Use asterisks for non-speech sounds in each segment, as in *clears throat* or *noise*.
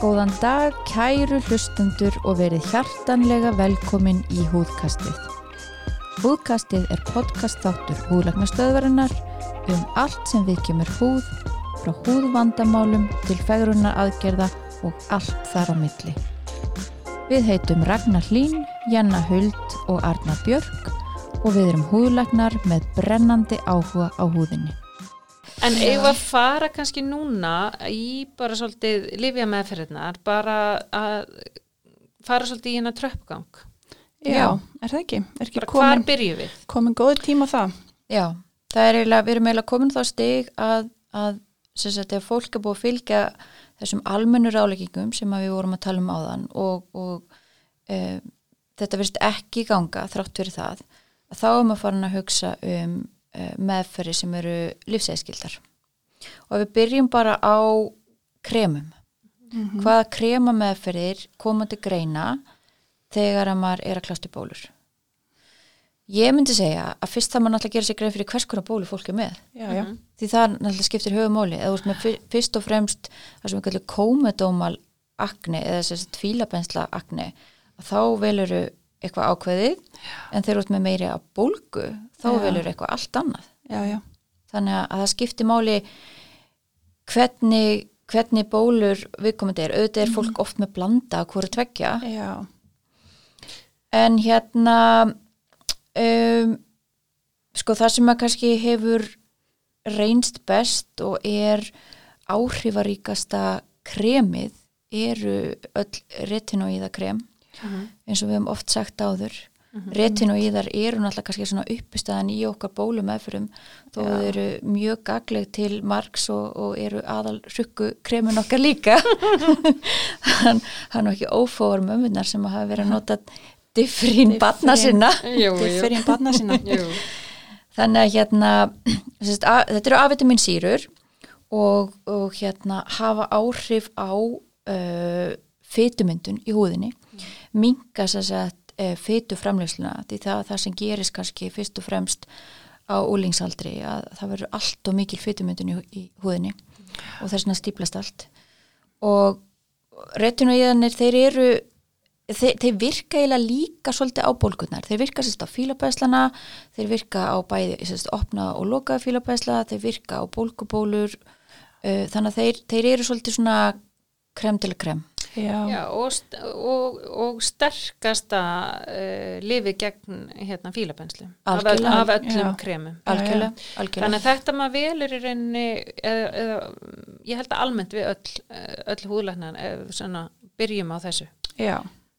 Góðan dag, kæru hlustendur og verið hjartanlega velkomin í húðkastið. Húðkastið er podcast þáttur húðlagnastöðvarinnar um allt sem við kemur húð, frá húðvandamálum til fegrunar aðgerða og allt þar á milli. Við heitum Ragnar Hlín, Janna Huld og Arna Björk og við erum húðlagnar með brennandi áhuga á húðinni. En eigum að fara kannski núna í bara svolítið lifja meðferðinar, bara að fara svolítið í hérna tröppgang. Já, er það ekki? Er ekki Bara komin, hvar byrjum við? komin góð tíma það? Já, það er eiginlega, við erum eiginlega komin þá stig að, að sem sagt, ef fólk er búið að fylgja þessum almennur áleggingum sem að við vorum að tala um áðan og, og e, þetta verist ekki ganga þrátt fyrir það, að þá erum að fara að hugsa um e, meðferði sem eru lífsæðskildar. Og við byrjum bara á kremum, hvaða krema meðferðir komandi greina þegar að maður er að klasta í bólur? Ég myndi segja að fyrst það maður náttúrulega gera sér grein fyrir hvers konar bólu fólk er með. Já, já. Því það náttúrulega skiptir höfumóli. Eða þú veist með fyr- fyrst og fremst það sem við kallum komedómal akne eða þess að tvílabensla akne þá veluru eitthvað ákveðið en þegar þú ert með meiri að bólgu þá Já. veluru eitthvað allt annað. Já, já. Þannig að það skiptir máli hvernig, hvernig bólur viðkomandi er. Auðvitað er fólk oft með blanda að hvori tveggja Já, En hérna um, sko það sem að kannski hefur reynst best og er áhrifaríkasta kremið eru öll retinoíða krem eins og við hefum oft sagt áður retinoíðar eru náttúrulega kannski svona uppistæðan í okkar bólu meðfyrum þó Já. þau eru mjög gagleg til margs og, og eru aðal rukku kremin okkar líka. *laughs* Hann, hann er ekki ófóður mömmunar sem hafa verið að *laughs* nota diffrín batna sinna. *laughs* Fyrir barna. Jú. þannig að hérna *clears throat* þetta eru avitamin sýrur og, og hérna hafa áhrif á uh, fytumyndun í húðinni minga uh, fytu framleysluna því það, það sem gerist kannski fyrst og fremst á úlingsaldri að það verður allt og mikil fytumyndun í, í húðinni og þess vegna stíplast allt. Og retinoíðanir þeir eru þeir, þeir virka eiginlega líka svolítið á bólkurnar, þeir virka sérst á fílabæðslana þeir virka á bæði sérst opna og lokaða fílabæðsla, þeir virka á bólkubólur uh, þannig að þeir, þeir eru svolítið svona krem til krem Já, Já, og, st og, og sterkasta uh, lifið gegn hérna fílabenslu af, öll- af öllum já. kremum. algjörlega, Þannig algjörlega. að þetta maður velur í rauninni, eða, eða, ég held að almennt við öll, eh, öll húðlæknar svona, byrjum á þessu. já,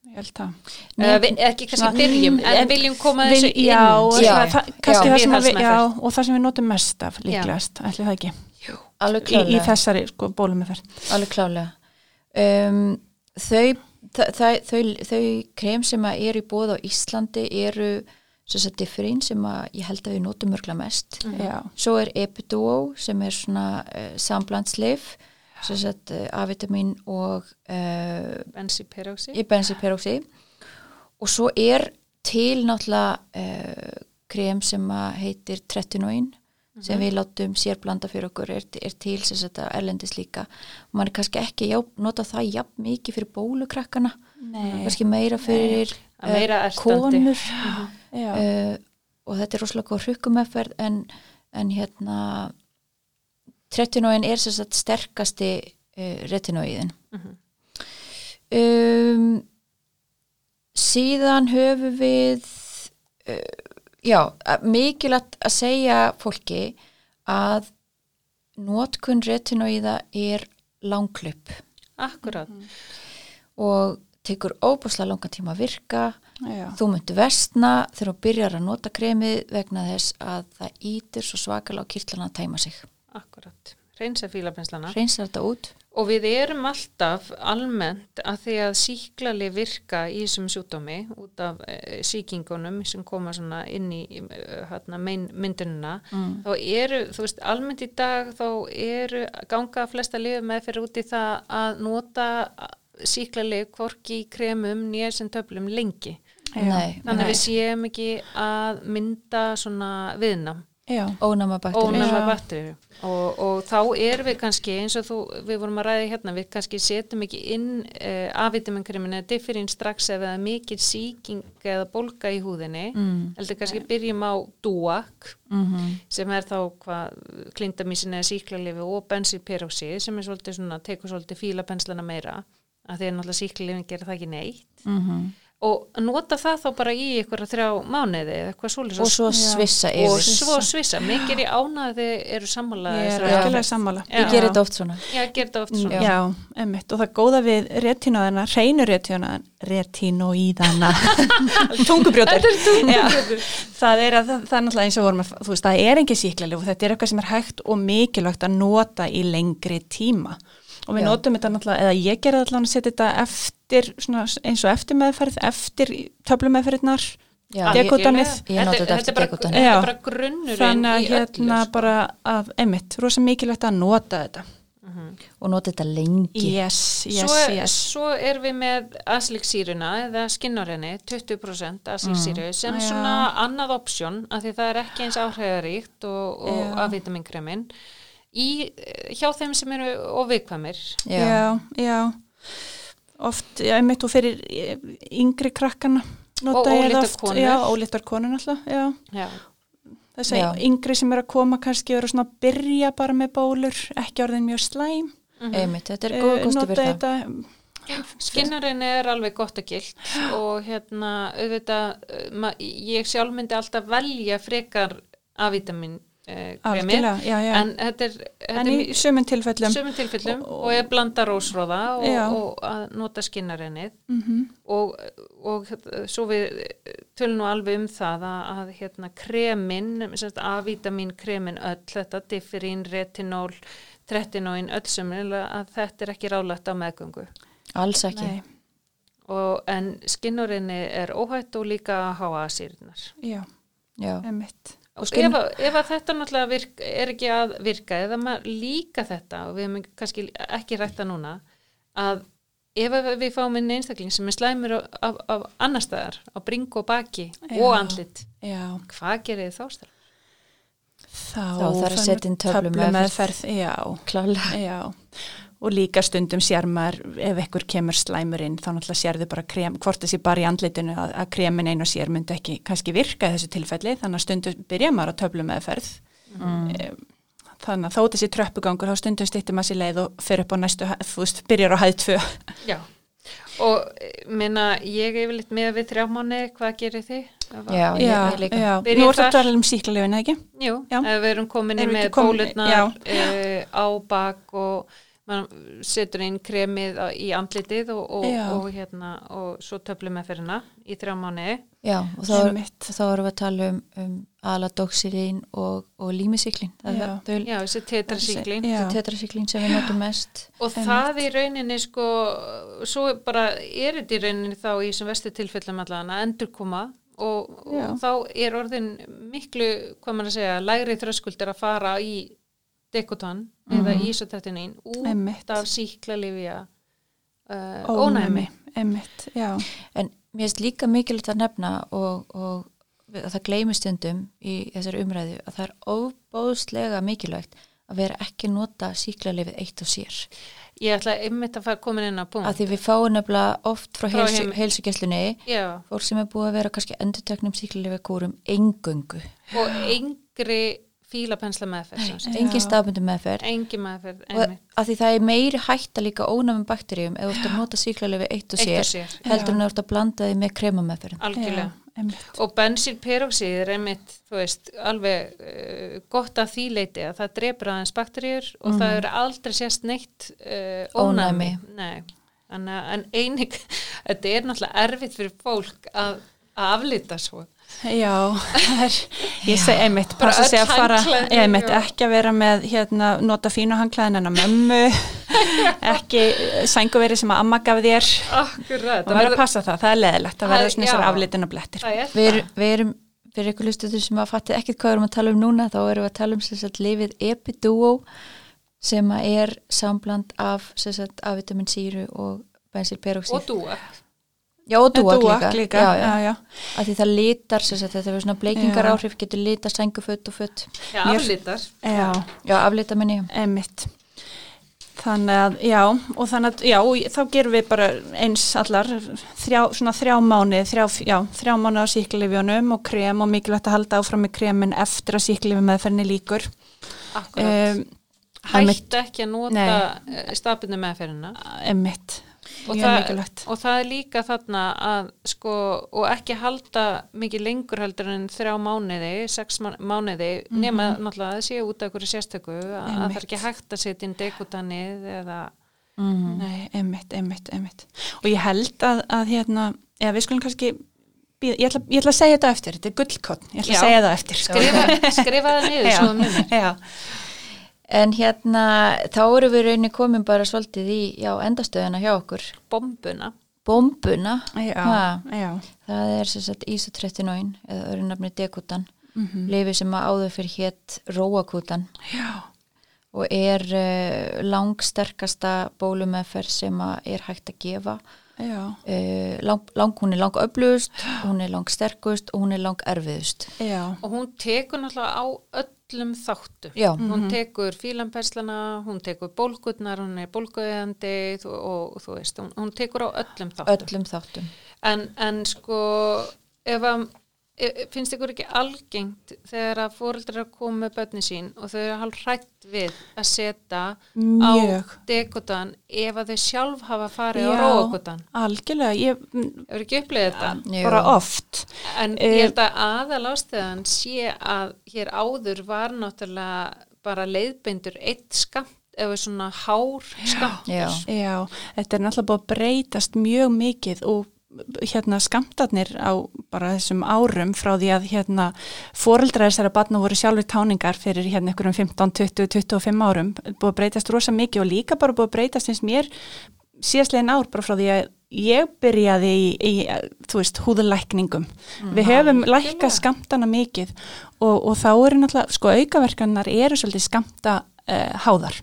ég held það. Eða, við, ekki kannski Svona- byrjum, en viljum koma Vil- þessu inn. Já, Já, það, kannski já. það sem að við, og það sem við notum mest af líklegast, ætli það ekki, alveg í, í þessari sko, bólum með þær. alveg klálega. Um, þau, þau, þau, þau, þau krem sem að eru í bóð á Íslandi eru sem sagt differín sem að ég held að við notum mörgla mest. Já, Svo er Epiduo sem er svona uh, samblandsleif sem sagt uh, A-vitamin og uh, í bensiperóksi og svo er til náttúrulega uh, krem sem að heitir tretinoin sem við látum sér blanda fyrir okkur er, er til sagt að erlendis líka. Og maður er kannski ekki já, nota það jafn mikið fyrir bólukrakkana. Kannski meira fyrir Að meira ertandi. konur. Uh, og þetta er rosalega góð hrukkumefferð en, en hérna tretinoin er sem sagt sterkasti uh, retinoiðin Mhm. um, síðan höfum við uh, já, mikilvægt að segja fólki að notkun retinoiða er langklöp Akkurat. og tekur óbúslega langan tíma að virka já, Þú myndir vestna þegar þú byrjar að nota kremið vegna þess að það ítir svo svakalega á kirtlana að tæma sig. Akkurat. Reynsa fílabenslana. Reynsar þetta út? Og við erum alltaf almennt að því að síklali virka í þessum sjúdómi út af e, síkingunum sem koma inn í e, hérna, mein, myndunina Mm. þá eru, þú veist, almennt í dag þá eru ganga flesta lifið með fyrir út í það að nota síklali hvorki í kremum nýja sem töflum lengi. Nei, þannig að við séum ekki að mynda svona viðnám Já, ónæma bakteríur. ónæma Já. bakteríu og, og þá erum við kannski eins og þú, við vorum að ræða hérna við kannski setjum ekki inn uh, A-vitaminkrimin eða differin strax ef það er mikil sýking eða bólga í húðinni Mm. heldur kannski byrjum á dúak Mm sem er þá hvað klindamísin eða síklalifi og bensylperóxi sem er svolítið svona, tekur svolítið fílapenslana meira að því að náttúrulega síklalifin gerir það ekki neitt -hmm. Og nota það þá bara í ykkur þrjá mánuði eða eitthvað svolítið Og svo svissa og yfir. svo svissa, mikið er í ánaði eru sammála ég er algjörlega sammála. Ég gerir þetta oft svona. Þetta oft svona. Já. Og það góða við retinóðina, hreinu retinóðina, retinóíðana, *laughs* tungubrjótur. Já, það er að það, það er náttúrulega eins og vorum að, þú veist, það er engin síklarlif og þetta er eitthvað sem er hægt og mikilvægt að nota í lengri tíma. Og við Já. notum þetta náttúrulega, eða ég gerði allavega að setja þetta eftir, svona, eins og eftir meðferð, eftir. Ég nota þetta er bara, er grunnurinn Þannig að hérna sko. bara að, emmitt, rosa mikilvægt að nota þetta. og nota þetta lengi. Yes, yes, svo, yes. svo er við með aslíksýruna eða skinnarinni 20% aslíksýru Mm. sem Já. svona annað option af því það er ekki eins áhrifaríkt og, og Já. A-vitaminkremin í, hjá þeim sem eru óvikvæmir Já. já, já oft, já, einmitt og fyrir eh, yngri krakkana Og ég oft, konur. já, ólítar konur náttúrulega, já Já. þess að yngri sem er að koma kannski eru svona að byrja bara með bólur ekki orðin mjög slæm Einmitt, þetta er Eh, góð kosti fyrir það. Skinnarinn er alveg gott og gilt og hérna auðvitað, ég sjálf myndi alltaf velja frekar A-vitamin kremið já, já. En þetta er, þetta en er í sömum tilfellum. Sömum tilfellum Og- og, og ég blanda rósróða og, og að nota skinnarinnið mm og, og svo við tölum nú alveg um það að, að hérna kremin, A-vitamin kremin öll, þetta differín, retinól tretinóin, öll sem að þetta er ekki rálægt á meðgöngu. Alls ekki. Nei, og, en skinnurinni er óhætt og líka HA-sýrnar já, Já. einmitt og ef, ef að þetta náttúrulega virk, er ekki að virka eða maður líka þetta og við hefum kannski ekki rætta núna að ef að við fáum inn einstakling sem er slæmur af, af, annar staðar á bringu og baki Já. og andlit já, hvað gerir þið þá stað? þá, Þá þarf að setja inn töflumeðferð. já, Klálega. Já, og líka stundum sér maður ef ekkur kemur slæmur inn þá náttúrulega sérðu bara krem, hvort þessi bara í andlitinu að, að kremin einu sér myndi ekki kannski virka í þessu tilfelli, þannig að stundum byrja maður að töflu meðferð Mm. þannig að þó þessi tröppugangur þá stundum stýttir maður sér leið og fyrir upp á næstu þú veist, byrjar á hæð tvö Já, og eh, minna ég er yfirleitt með við þrjá mánu hvað gerir þið? Já, ég, ég líka. já. Byrjar Nú er þetta alveg um síklarlefin, ekki? Jú, Já. við erum komin mann setur inn kremið í andlitið og, og, og, hérna, og svo töflum með fyrir hana í þrjá mánu. Já, og þá, er, þá erum við að tala um, um aladoxilín og. Það Já. er þessi tetrasíklin. Já. tetrasiklín sem við notum mest. Og það í rauninni sko, svo bara er þetta í rauninni þá í sem vestu tilfellum allan að endurkoma og, Já. og þá er orðin miklu, hvað maður að segja, lægri þröskuldir að fara í dekotan eða ísotretinin út Einmitt. af síklarlifja uh, Ónæmi, einmitt, En mér finnst líka mikilvægt að nefna og, og að það gleymi stundum í þessari umræðu að það er óbóðslega mikilvægt að vera ekki nota síklarlifið eitt og sér. Ég ætla einmitt að fara komin inn á punkt. Að því við fáum nefnilega oft frá, Frá heilsu, heim- heilsugesslunni Já, fólk sem er búið að vera kannski endurteknum síklarlifið kúrum engöngu. og yngri fílapensla meðferð. Engin Já. stafbundum meðferð. Engi meðferð, að því það er meiri hætta líka ónæmum bakteríum ef þú ert að nota síklarlifið eitt og Eitt sér, og sér. heldur en ef þú ert að blanda því með. Já, einmitt Og bensylperoxid er einmitt, þú veist, alveg uh, gott að því leiti að það drepur aðeins bakteríur og það er aldrei sérst neitt uh, ónæmi. Ónæmi. Nei, að- en einig, *laughs* þetta er náttúrulega erfitt fyrir fólk að, að aflita svo. Já, það er, ég segi einmitt, Bara sig öll að fara, einmitt, ekki að vera með, hérna, nota fínu hangklæðin en að mömmu, *laughs* ekki sænguveri sem að amma gaf þér, Akkurat. og verður að passa það, það er leðilegt, Það- verður svona þessar aflitin og blettir. Er Við, það. erum- við erum, fyrir ykkur lustuður sem að fatti ekkert hvað við erum að tala um núna, þá erum við að tala um sagt lifið Epiduo sem að er sambland af sagt A-vitamin síru og bensylperoxid. Og dúa. Já, og dúak líka, Dúak líka, Já, já. já, já. Að því það lítar, sem sagt, þetta er svona bleikingar áhrif, getur lítar senguföt og föt. Já, aflítar. já. Já, aflita minni. Þannig að, já, og þannig að, já, þá gerum við bara eins allar, þrjá, svona þrjá mánu, þrjá, já, þrjá mánu á síklifjónum og krem og mikilvægt að halda áfram með kremin eftir að síklifjum meðferðinni líkur. Akkurat. Um. Hættu ekki að nota stafinu meðferðina. emmitt, Og það, mikilvægt. og það er líka þarna að sko, og ekki halda mikið lengur heldur en þrjá mánuði, sex má- mánuði, nema náttúrulega að það sé út af einhverju sérstöku, að að það er Einmitt. ekki hægt að setja inn dekutanið eða, Mm. Nei, emmitt, emmitt, emmitt. Og ég held að, að hérna, eða við skulum kannski, ég, ætla, ég ætla að segja þetta eftir, þetta er gullkotn, ég ætla Já. að segja það eftir. skrifa, skrifa það niður *laughs* Já. svo það munir. Já, En hérna, þá erum við rauninni komin bara svolítið í, já, endastöðuna hjá okkur. Bombuna. Bombuna, já, Ha. já. það er sem sagt ísotrettinóin, eða öru nafni dekutan, Mm lifi sem að áður fyrir hétt róakútan Já, og er uh, langsterkasta bólumeðferð sem að er hægt að gefa. já, Uh, lang, lang, hún er lang öflugust, hún er lang sterkust og hún er lang erfiðust. já. Og hún tekur náttúrulega á öllum þáttu. Já, Hún tekur fílamperslana, hún tekur bólgutnar, hún er bólguðandi og, og þú veist, hún, hún tekur á öllum þáttum. öllum þáttum. En, en sko, ef að, finnst ykkur ekki algengt þegar að fóreldrar er að koma með börni sín og þau eru hálf hrætt við að setja á dekotan ef að þau sjálf hafa farið á Já. róakotan. Algjörlega, ég Hefur ekki upplegið þetta? Jú. bara oft. En Eh, ég held að aðal ástæðan sé að hér áður var náttúrulega bara leiðbeindur eitt skamt, eða svona hár skamt. Já, Já, þetta er náttúrulega búið að breytast mjög mikið og hérna skamtarnir á bara þessum árum frá því að hérna foreldrar þessara batna voru sjálfur táningar fyrir hérna ykkur um 15, 20, 25 árum búið að breytast rosa mikið og líka bara búið að breytast eins mér síðastlegin ár bara frá því að ég byrjaði í, í þú veist, húðulækningum. Við höfum lækkað skamtana mikið og, og þá eru náttúrulega, sko aukaverkanar eru svolítið skamta uh, háðar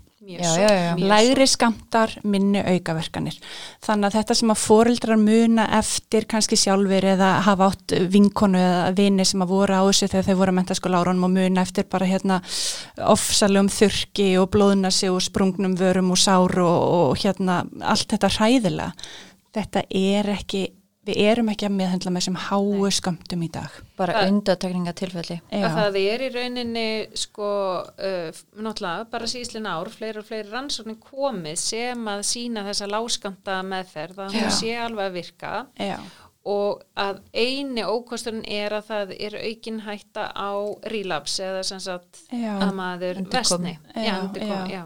Lægri skamtar, minni aukaverkanir. Þannig að þetta sem að foreldrar muna eftir kannski sjálfur eða hafa átt vinkonu eða vini sem að voru á þessu þegar þau voru að menta sko lárunum og muna eftir bara hérna ofsalum þurki og blóðnasi og sprungnum vörum og sár og, og hérna allt þetta hræðilega. Þetta er ekki, við erum ekki að meðhendla með þessum háu skamtum í dag. bara undatekninga tilfelli. að það er í rauninni sko, uh, náttúrulega bara síðslinn ár, fleiri og fleiri rannsóknir komið sem að sína þessa láskamta meðferð að hún sé alveg að virka Já, og að eini ókosturinn er að það er aukin hætta á relapse eða sem sagt Já. að maður vestni já, Já, endurkomu, já.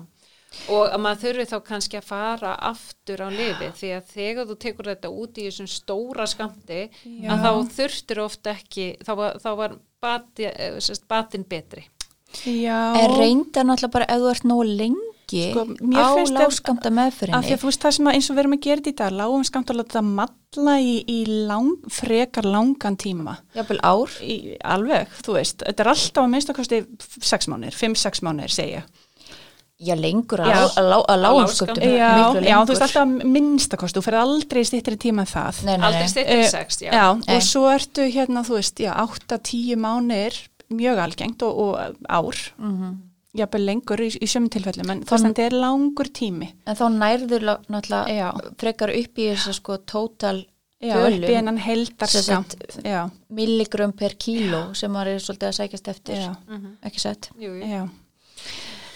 Og að maður þurfi þá kannski að fara aftur á lifi því að þegar þú tekur þetta út í þessum stóra skamti Já. að þá þurftir ofta ekki þá var, þá var bati, eh, sérst, batin betri já. En reynda náttúrulega bara ef þú ert nógu lengi Sko, á að- láskamta Af því meðfyrinni. að þú veist það sem að eins og við erum að gera þetta í dag, lágum skamt að láta það matla í, í lang, frekar langan tíma. Jafnvel ár. Í, alveg, þú veist, þetta er alltaf að minnst að kosti 6 mánir, 5-6 mánir segja. Já, lengur að, að, lá- að lágumsköptum. Já, já, þú veist alltaf að minnst að kosti, þú ferð aldrei stýttir í tíma en það. Nei, nei, aldrei nei. styrtir Eh, sex, já, Já, og svo ertu hérna, þú veist, já, 8-10 mánir, mjög algengt og, og ár, Mhm. jafnvel lengur í, í sömum tilfellum, en þú Þann- veist, þetta er langur tími. En þá nærður lá- Já. náttúrulega frekar upp í þess að sko tótal Tölum. upp í hennan heldarskamt. Milligram per kíló sem maður er svolítið að sækjast eftir. já, Ekki sett. jú, jú.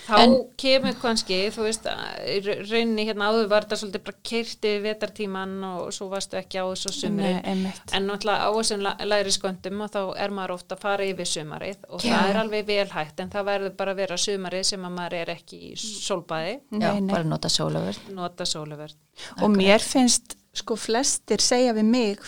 Þá En- kemur kannski, þú veist rauninni hérna áður var þetta svolítið bara kyrti vetartíman og svo varstu ekki á þessu einmitt. en náttúrulega á þessum læri sköndum og þá er maður ofta að fara yfir sumarið og Já. það er alveg velhægt en það verður bara að vera sumarið sem að maður er ekki í sólbæði, Já, Nei, nei. bara nota sólaverð. nota sóluverð Og mér finnst, sko, flestir segja við mig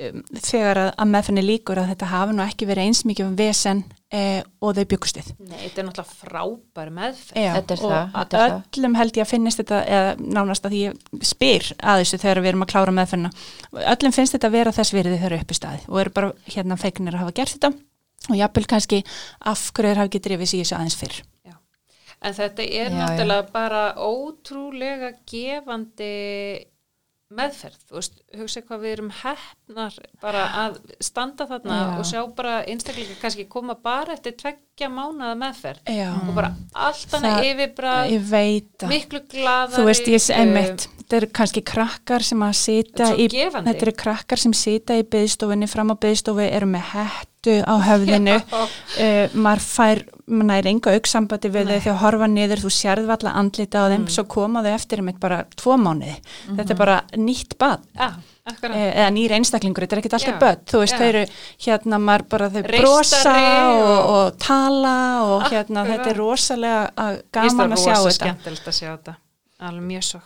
um, þegar að, að meðfinni líkur að þetta hafi nú ekki verið eins mikið um vesen eh, og þau byggustið. Nei, þetta er náttúrulega frábær meðferð Já, Þetta er og það, þetta er það. öllum held ég að finnist þetta, eða nánast að ég spyr að þessu þegar við erum að klára meðfinna. Öllum finnst þetta að vera þess virði þegar upp í staði og eru bara hérna feiknir að hafa gert þetta og jafnvel kannski af hverju þeir hafa ekki drifið sig í þessu aðeins fyrr. Já. En þetta er Já, náttúrulega bara ótrúlega gefandi meðferð, þú veist, hugsa hvað við erum hefnar bara að standa þarna Já. og sjá bara einstaklega kannski koma bara eftir tveggja mánaða meðferð Já. og bara allt annað Það- yfirbræð, miklu glaðari Þú veist, ég sé eh, einmitt, þetta eru kannski krakkar sem að sita er í, þetta eru krakkar sem sita í byðstofunni, fram á byðstofu, eru með hettu á höfðinu, uh, maður fær, maður næri enga auksambandi við þau þegar horfa niður, þú sérð valla andlita á þeim, Mm. svo koma þau eftir einmitt bara tvo mánuði, þetta er bara nýtt bad. Akkurat. Eh, eða nýr einstaklingur, þetta er ekkert alltaf börn. Þú veist, já. þau eru hérna maður bara þau Reistari brosa og, og- og tala og hérna Akkurat. þetta er rosalega finnst gaman að sjá rosa þetta. skemmtilegt að sjá þetta, alveg mjög svo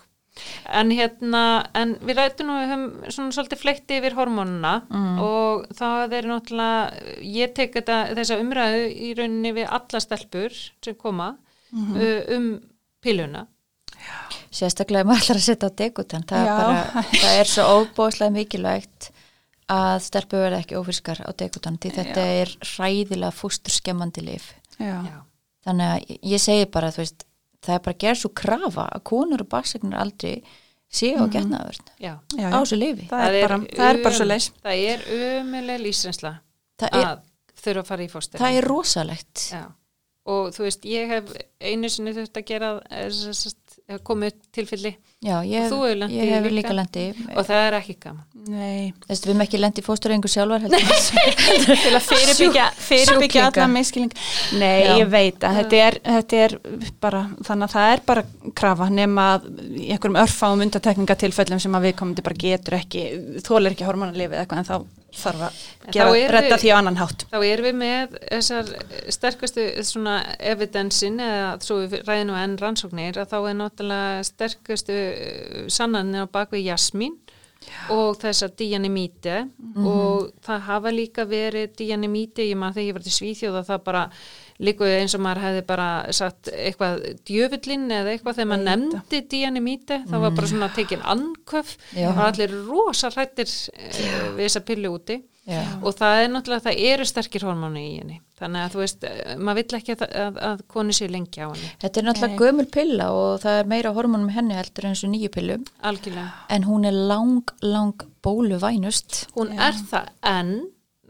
en hérna, en við rættum nú við höfum svona svolítið fleitti yfir hormónuna og það er náttúrulega ég tek þetta, þessa umræðu í rauninni við alla stelpur sem koma uh, um piluna sérstaklega maður ætlar að setja á degutan það Já. bara, það er svo óbóðslega mikilvægt að stelpu verða ekki ófriskar á degutan því þetta er ræðilega fústurskemmandi lif já. Já. þannig að ég segi bara þú veist, það er bara að gera svo krafa að konur og barsegnir aldrei séu á Mhm. Já, á þessu lifi það, er bara, það er bara svo leis Það er umuleg lífsrensla það er, að þurfa að fara í fóstur það er rosalegt. Já, og þú veist, ég hef einu sinni þurft að gera komið tilfelli já, ég Og þú hefur ég hef líka? lendi og það er ekki gaman. Nei, þess að við erum ekki lendi í fósturrengu sjálfar til *laughs* að fyrirbyggja, fyrirbyggja sjúklinga. alla miskilning Nei, Já. ég veit að þetta er, þetta er bara, þannig að það er bara krafa nema einhverjum örfáum undatekningatilfellum sem að við komandi bara getur ekki, þólir ekki hormonalifið eitthvað en þá þarf að gera, redda því á annan hátt. Þá erum við með þessar sterkustu svona evidensin eða svo við ræðum nú enn rannsóknir að þá er náttúrulega sterkustu uh, sannanir á bakvið jasmín og þessar dianimíti og það hafa líka verið dianimíti, ég maður þegar ég var til Svíþjóða það bara líkuði eins og maður hefði bara sagt eitthvað djöfullin eða eitthvað þegar maður nefndi dianimíti, það var bara svona tekin anköf, Já. var allir rosa hrættir uh, við þessa pillu úti. Já. og það er náttúrulega, það eru sterkir hormónu í henni, þannig að þú veist eh, maður vill ekki að, að, að konu sér lengi á henni. Þetta er náttúrulega gömul pilla og það er meira hormonum í henni heldur eins og nýju pillum algjörlega, en hún er lang, lang bóluvænust hún er það en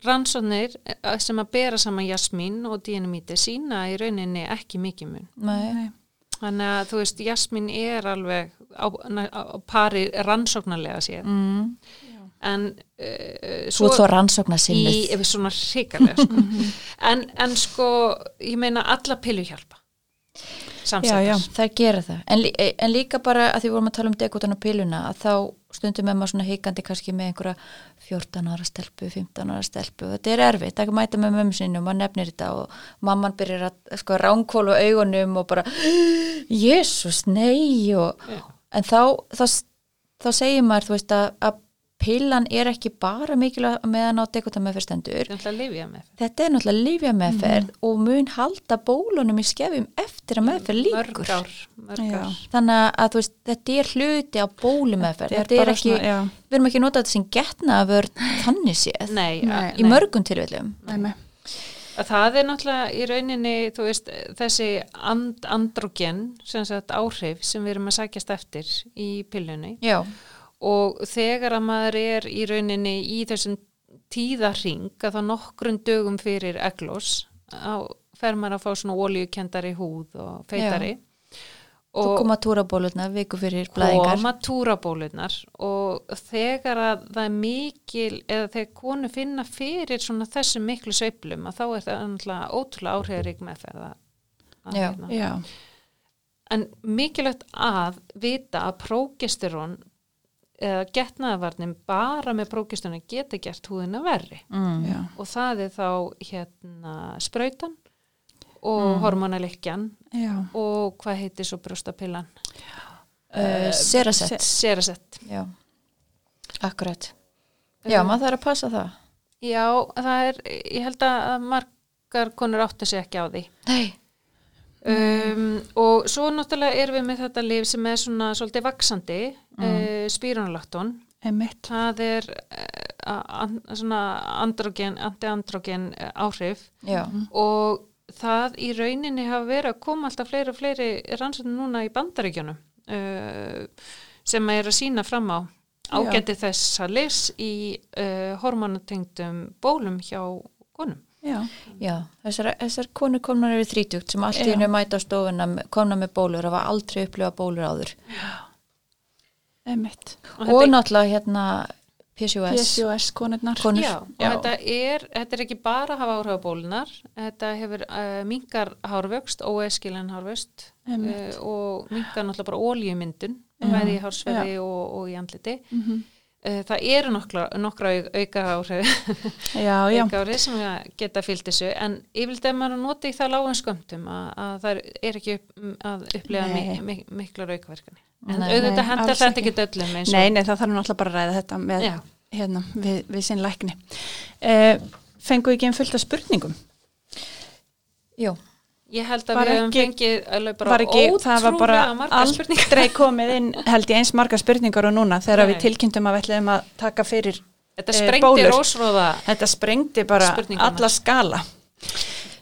rannsóknir eh, sem að bera saman jasmín og dianamíti sína í rauninni ekki mikið mun Nei. þannig að þú veist, jasmín er alveg á, á, á pari rannsóknarlega séð mm. en uh, Svo þó rannsókna í sinnið ef við svona hrikalega sko. *laughs* en, en sko, ég meina alla pillu hjálpa samsættar Já, já. Það gera það, en, en líka bara að því vorum að tala um degutan og pilluna að þá stundum með maður svona hikandi kannski með einhverja 14 ára stelpu, 15 ára stelpu og þetta er erfitt, það er ekki mæta með mömmu sinni og maður nefnir þetta og mamman byrjar að sko ránkólu augunum og bara Jésús, nei og, Já. en þá, þá þá segir maður, þú veist, að, að pillan er ekki bara mikilvæg meðan á degutan með fyrstendur Þetta er lifja náttúrulega lífja meðferð og mun halda bólunum í skefjum eftir að meðferð líkur ár, mörg Já. ár. þannig að þú veist, þetta er hluti á bólumeðferð. Þetta er þetta er ekki, svona, við erum ekki að nota þetta sem getna að vera Nei. að- í mörgum að það er náttúrulega í rauninni þú veist, þessi and, androgen sem sagt áhrif sem við erum að sækjast eftir í pillunni. Já, og þegar að maður er í rauninni í þessum tíðarring að þá nokkrum dögum fyrir eglós fer maður að fá svona oljukendari húð og feitari. Svo koma túrabólurna viku fyrir blæðingar. koma túrabólunar og þegar að það er mikil eða þegar konu finna fyrir svona þessum miklu sveiflum að þá er það ótrúlega áhrifarík meðferð að- að Já. hérna. já, en mikilvægt að vita að prógesterón eða getnaðavarnin bara með prógesterón geta gert húðina verri. Mm. og það er þá hérna sprautan og hormonalikjan já. og hvað heitir svo brjóstapillan? Uh, Serasett. Serasett. Já, akkurat. Já, maður þarf að passa það. Já, það er, ég held að margar konur áttu sig ekki á því. nei, Um, og svo náttúrulega erum við með þetta lif sem er svona svolítið vaksandi, mm. uh, spíronalakton. Emitt. Það er uh, an, svona androgen, anti-androgen uh, áhrif já, og það í rauninni hafa verið að koma alltaf fleiri og fleiri rannsóknir núna í bandaríkjunum uh, sem er að sína fram á ágæti þess að lis í uh, hormonatengdum bólum hjá konum. Já, Já, þessar, þessar konur komnar yfir þrítugt sem allt í Já. hennu mæta stofuna komna með bólur og var aldrei upplifa bólur áður. emitt. Og Og, náttúrulega hérna PCOS. PCOS konurnar. Konur. Já, og Já. Þetta, er, þetta er ekki bara að hafa áhrif á bólunar, þetta hefur uh, minkar hárvöxt, óeskilin hárvöxt uh, og minkar náttúrulega bara óljumyndun, Já. bæði í hársverði og, og í andliti. Mm Uh, það eru nokkra, nokkra au- auka áhrif, Já, já. *laughs* auka áhrif sem að geta fyllt þessu, en yfirleitt ef maður noti í það lágan skömmtum að, að það er ekki upp, að upplega mi, Nei. mi, miklar aukaverkani. En Nei, auðvitað hendar þetta ekki. ekki öllum eins og Nei, nei, það þarf náttúrulega bara að ræða þetta með, hérna, við, við sinn lækni. Uh, fengu ekki einn fullt af spurningum? Jú, Ég held að Var við ekki- fengið alveg bara var ekki, það var bara aldrei *laughs* komið inn held ég eins margar spurningar og núna þegar Nei. við tilkynntum að við ætlum að taka fyrir Þetta eh, sprengdi bólur. rósróða, þetta sprengdi bara alla skala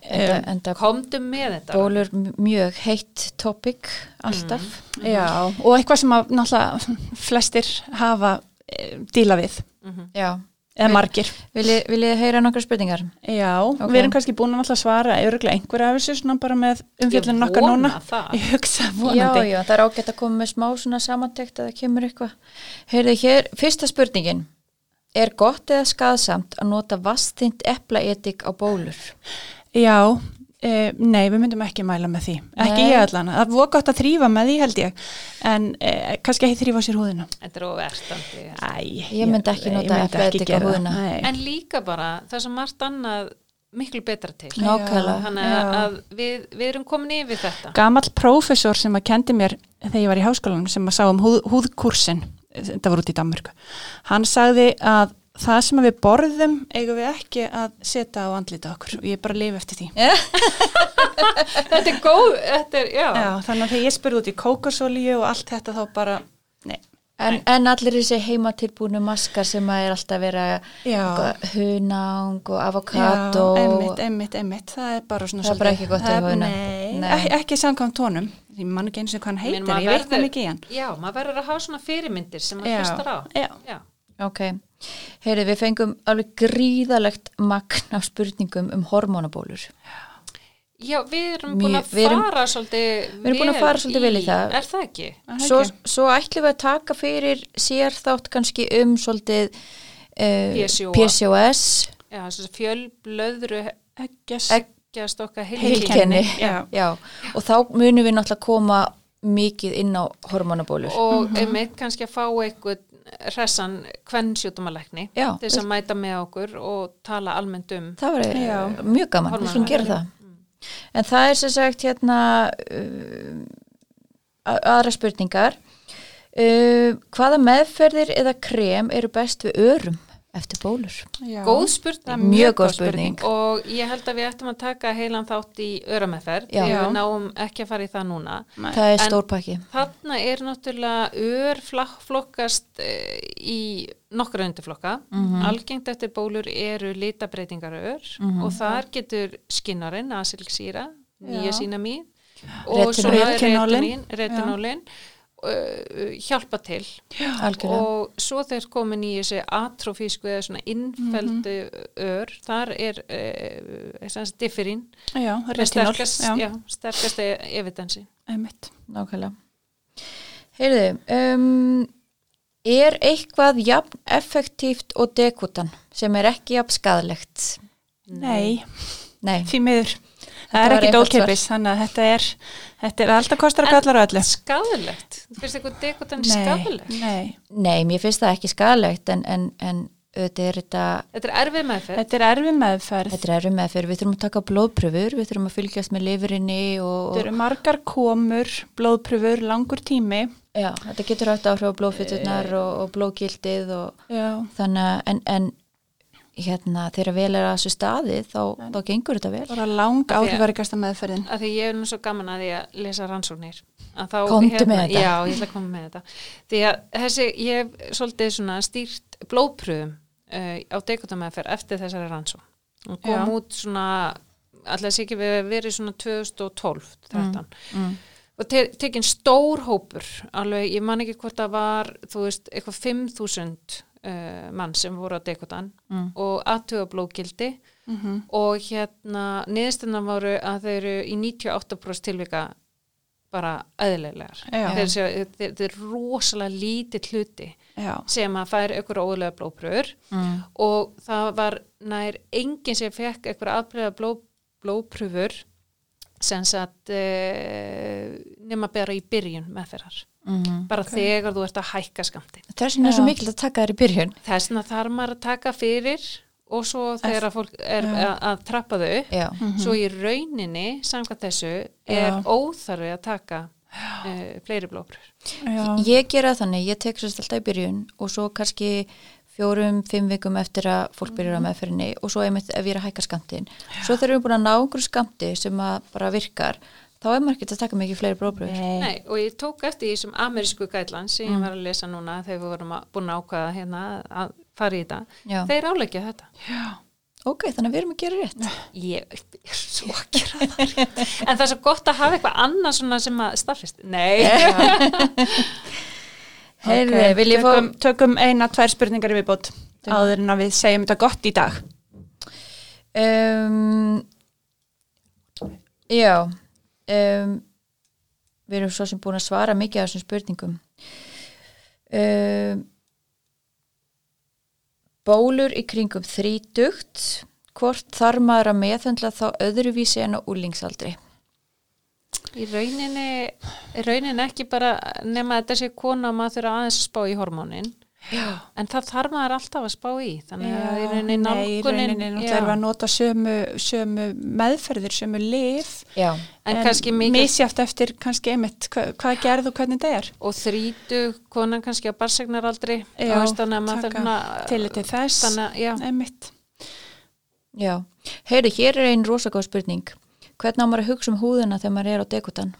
enda, enda komdu með þetta. bólur mjög heitt topic alltaf. já, og eitthvað sem að náttúrulega *laughs* flestir hafa e, díla við, Mhm. Já, eða Vil- margir viljið vilji heyra nokkar spurningar? já, Ok. við erum kannski búin að svara öruglega einhverja af þessu svona bara með umfjöldin Ég okkar vona núna ég hugsa Já, vonandi já, það er ágætt að koma með smá svona samantekt að það kemur eitthvað. Heyrðu hér, fyrsta spurningin. Er gott eða skaðsamt að nota vastint eplaetik á bólur? Já, e, nei, við myndum ekki mæla með því. Ekki Nei. ég allan. Það voru gott að þrýfa með því held ég. En e, kannski ekki þrýfa sér húðina. Þetta er óverstandi. Æ, Ég myndi ekki nota það. húðina. Nei. En líka bara það sem margt annað miklu betra til. Nákvæmlega. Þannig að, að við, við erum komin yfir þetta. Gamall prófessor sem að kendi mér þegar ég var í háskólanum sem að sá um húð, húðkursin, þetta var út í Danmörku, hann sagði að það sem við borðum eigum við ekki að setja á andlita okkur og ég bara lifi eftir því. *laughs* Þetta er góð, þetta er, já. Já, þannig að þegar ég spurði út í kókosolíu og allt þetta þá bara, nei. En, en allir þessi heimatilbúinu maskar sem að er alltaf vera Já. hunang og avokado. Einmitt, einmitt, einmitt, það er bara svona Það er bara svolítið- ekki gott er-. Nei, Nei. Ekki, ekki samkvæmt tónum, ég man ekki eins og hvað hann heitir, ég veit það mikið í hann. Já, maður verður að hafa svona fyrirmyndir sem maður hlustar á. já. Já. Ok, heyrðu við fengum alveg gríðalegt magn af spurningum um hormonabólur. Já, við erum búin að fara svolítið við erum búin að fara svolítið vel í það. Er það ekki? Svo, svo ætlum við að taka fyrir sér þátt kannski um svolítið uh, PCOS. PCOS Já, fjölblöðru Eggjast, okkar heilkenni. Já. Já, og þá munum við náttúrulega koma mikið inn á hormonabólur. og einmitt kannski að fá eitthvað hressan kvennsjútumalækni Já. til þess að mæta með okkur og tala almennt um Það var Já. mjög gaman, við skulum gera það. En það er sem sagt hérna uh, aðra spurningar. Uh, hvaða meðferðir eða krem eru best við örum eftir bólur? Já. góð spurning Mjög góð spurning. og ég held að við ættum að taka heilan þátt í örameðferð Já. því Já. við náum ekki að fara í það núna Nei. Það er En- stór pakki. þarna er náttúrulega ör flokkast eh, í nokkra undirflokka Mhm. algengt eftir bólur eru litabreitingar ör Mhm. og þar getur skinnarinn, asilksýra nýja sína mín og Retinól. svo er Retinólin. retinólin, retinólin uh, hjálpa til Algjörlega. og svo þeir komin í þessi atrofísku eða svona innfeldu ör, þar er uh, differín sterkast, sterkast evidensi einmitt. Nákvæmlega. Heyrðu, um, er eitthvað jafn effektíft og dekutan sem er ekki jafn skadalegt? Nei, Nei. því miður. Það Þetta er var ekki einfalt dólkeipis, þannig að þetta er, þetta er alltaf kostar að kallar öllu. skadalegt, finnst eitthvað dekotan Nei, skadalegt nei. Nei, mér finnst það ekki skadalegt en, en, en auðvitað er þetta, þetta er erfið meðferð Þetta er erfi meðferð. þetta er erum með fyrir, við þurfum að taka blóðpröfur, við þurfum að fylgjast með lifurinni og, Þetta eru margar komur, blóðpröfur, langur tími. já, þetta getur hægt áhrif á blóðfyturnar og, og blóðgildið og Já, þannig að, en, en hérna, þegar vel er að þessu staði þá, þá gengur þetta vel. bara lang Af því að- meðferðin. að því ég er nú svo gaman að því að lesa rannsóknir að þá, Komdu með þetta. já, ég ætla að koma með þetta því að þessi, ég hef svolítið svona stýrt blóðpröfum uh, á dekotamæðferð eftir þessari rannsókn og kom Já. út svona alltaf sé ekki við verið svona 2012 13 Mm. og te tekin stór hópur alveg, ég man ekki hvort það var þú veist, eitthvað 5.000 uh, mann sem voru á dekotan Mm. og aðtuga blóðgildi Mhm. og hérna niðurstundan voru að þau eru í 98% tilvika bara séu, þetta er rosalega lítið hluti Já, sem að fær ykkur ólega blóðpröfur Mm. og það var nær enginn sem fekk ykkur aðbreyða bló, blóðpröfur sem sagt e, nema bara í byrjun meðferðar Mm. bara þegar þú ert að hækka skamti Þess vegna er svo Já. mikilvægt að taka þær í byrjun. þess vegna þarf maður að taka fyrir og svo þegar að fólk er að, að trappa þau upp Já. svo í rauninni, samkvæmt þessu er Já. óþarfi að taka uh, fleiri blóðpröfur já, Ég gera það þannig, ég tek sérst alltaf í byrjun og svo kannski fjórum, fimm vikum eftir að fólk byrjar á meðferðinni og svo einmitt ef ég er að hækka skamtin. Svo þegar við erum búin að ná einhverju skamti sem að bara virkar, þá er maður ekki að taka mikið fleiri bróbröður. Nei. Nei, og ég tók eftir því sem amerísku gætlan sem ég var að lesa núna þegar við vorum að, búin að ákvaða hérna að fara í þetta. Já. Þeir áleggja þetta. Ok, þannig að við erum að gera rétt. Ég er svo að gera það. en það er svo gott að hafa eitthvað annað svona sem að staðfist. Nei. *laughs* Heyrði, Ok, vil ég fá... tökum, tökum eina, tvær spurningar í viðbót áður en að við segjum þetta gott í dag Um, já, um, við erum svo sem búin að svara mikið af þessum spurningum. Um, bólur í kringum þrítugt, hvort þarf maður að meðhundla þá öðruvísi en á úlingsaldri? Í rauninni, rauninni ekki bara nema að sé kona maður þurfa aðeins að spá í hormónin. Já. En það þarf maður alltaf að spá í. Þannig að í Já, rauninni nei, í nálgunin. rauninni náttúrulega erum við að nota sömu, sömu meðferðir, sömu lif Já, en, kannski mikið misjátt eftir kannski einmitt hva, hvað gerð og hvernig þetta er og þrítu konan kannski á barsegnaraldri að til til þess þannig að, já, einmitt já. Heyri, hér er einn rosa góð spurning. Hvernig á maður að hugsa um húðina þegar maður er á dekutan?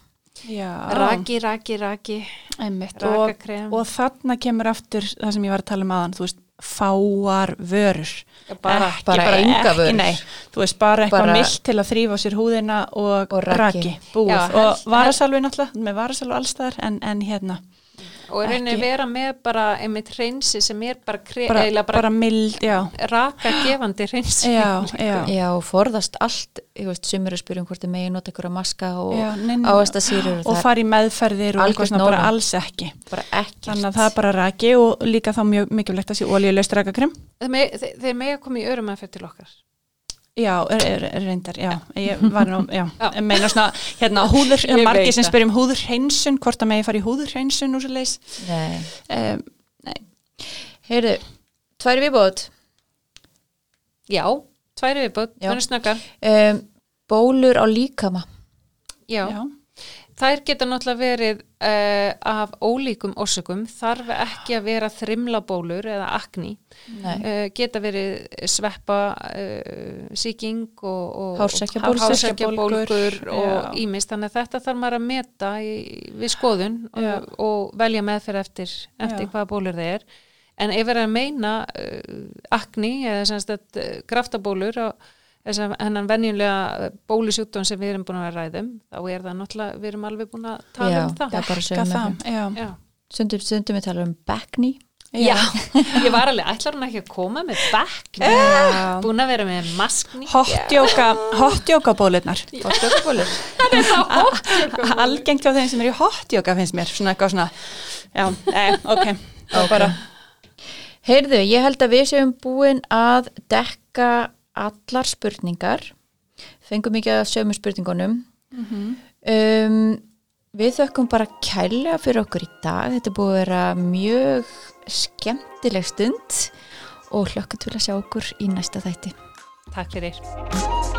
Raki, raki, raki. Einmitt og, og þarna kemur aftur það sem ég var að tala um aðan þú veist, fáar vörur. Bara, ekki, bara enga vörur. nei, þú veist, bara eitthvað Bara- mild til að þrýfa sér húðina og, Og raki. raki, Já, og varasalvi náttúrulega, með varasalvi allstaðar en, en hérna, og rauninni ekki. vera með bara einmitt hreinsi sem er bara, bara, bara, bara, mild já, raka gefandi *gasps* hreinsi já, já, Já, og forðast allt, ég veist, sumir að spyrja um hvort þið megi nota ykkur að maska og nei, áastasýrur og fara í meðferðir og eitthvað svona bara alls ekki. Þannig að það er bara raki og líka þá mjög mikilvægt að sé olíuleust rakakrem þeir, me, þeir, þeir mega koma í örum aðferð til okkar Já, er, er, reyndar, já, ég var nú, já, Já. ég meina svona, hérna, húður, Ég margir sem spyrjum húðurhreinsun, hvort að megi fara í húðurhreinsun úr svo leis, Nei. um, Heyrðu, tvær viðbót. já, tværi viðbót, er snöggar Um, bólur á líkama. já. já, þær geta náttúrulega verið uh, af ólíkum orsökum. Þarf ekki að vera þrimlabólur eða akni uh, geta verið sveppa uh, sýking og, og Hársekkjabólgur. hársekkjabólgur og ímist þannig að þetta þarf maður að meta í, við skoðun og, og velja meðferð eftir, eftir hvaða bólur þeir er. En ef er að meina akni eða graftabólur og þess að hennan venjulega bólusjúkdóm sem við erum búin að ræðum þá er það náttúrulega, við erum alveg búin að tala Já, um það. það er bara sögum það, með já, Já. Stundum, stundum við tala um backney. Já, *laughs* ég var alveg, ætlar hún ekki að koma með já. búin að vera með maskni hotjóka, hotjóka bólurnar, *laughs* Og stökkubólur. *laughs* algengt hjá þeim sem er í hotjóka finnst mér, svona eitthvað svona, já, nei, ok, þá Ok. bara, Heyrðu, ég held að við séum búin að dekka allar spurningar. Fengum mikið að sömu spurningunum. um, við þökkum bara kærlega fyrir okkur í dag. Þetta búið að vera mjög skemmtileg stund og hlökkum til að sjá okkur í næsta þætti. Takk fyrir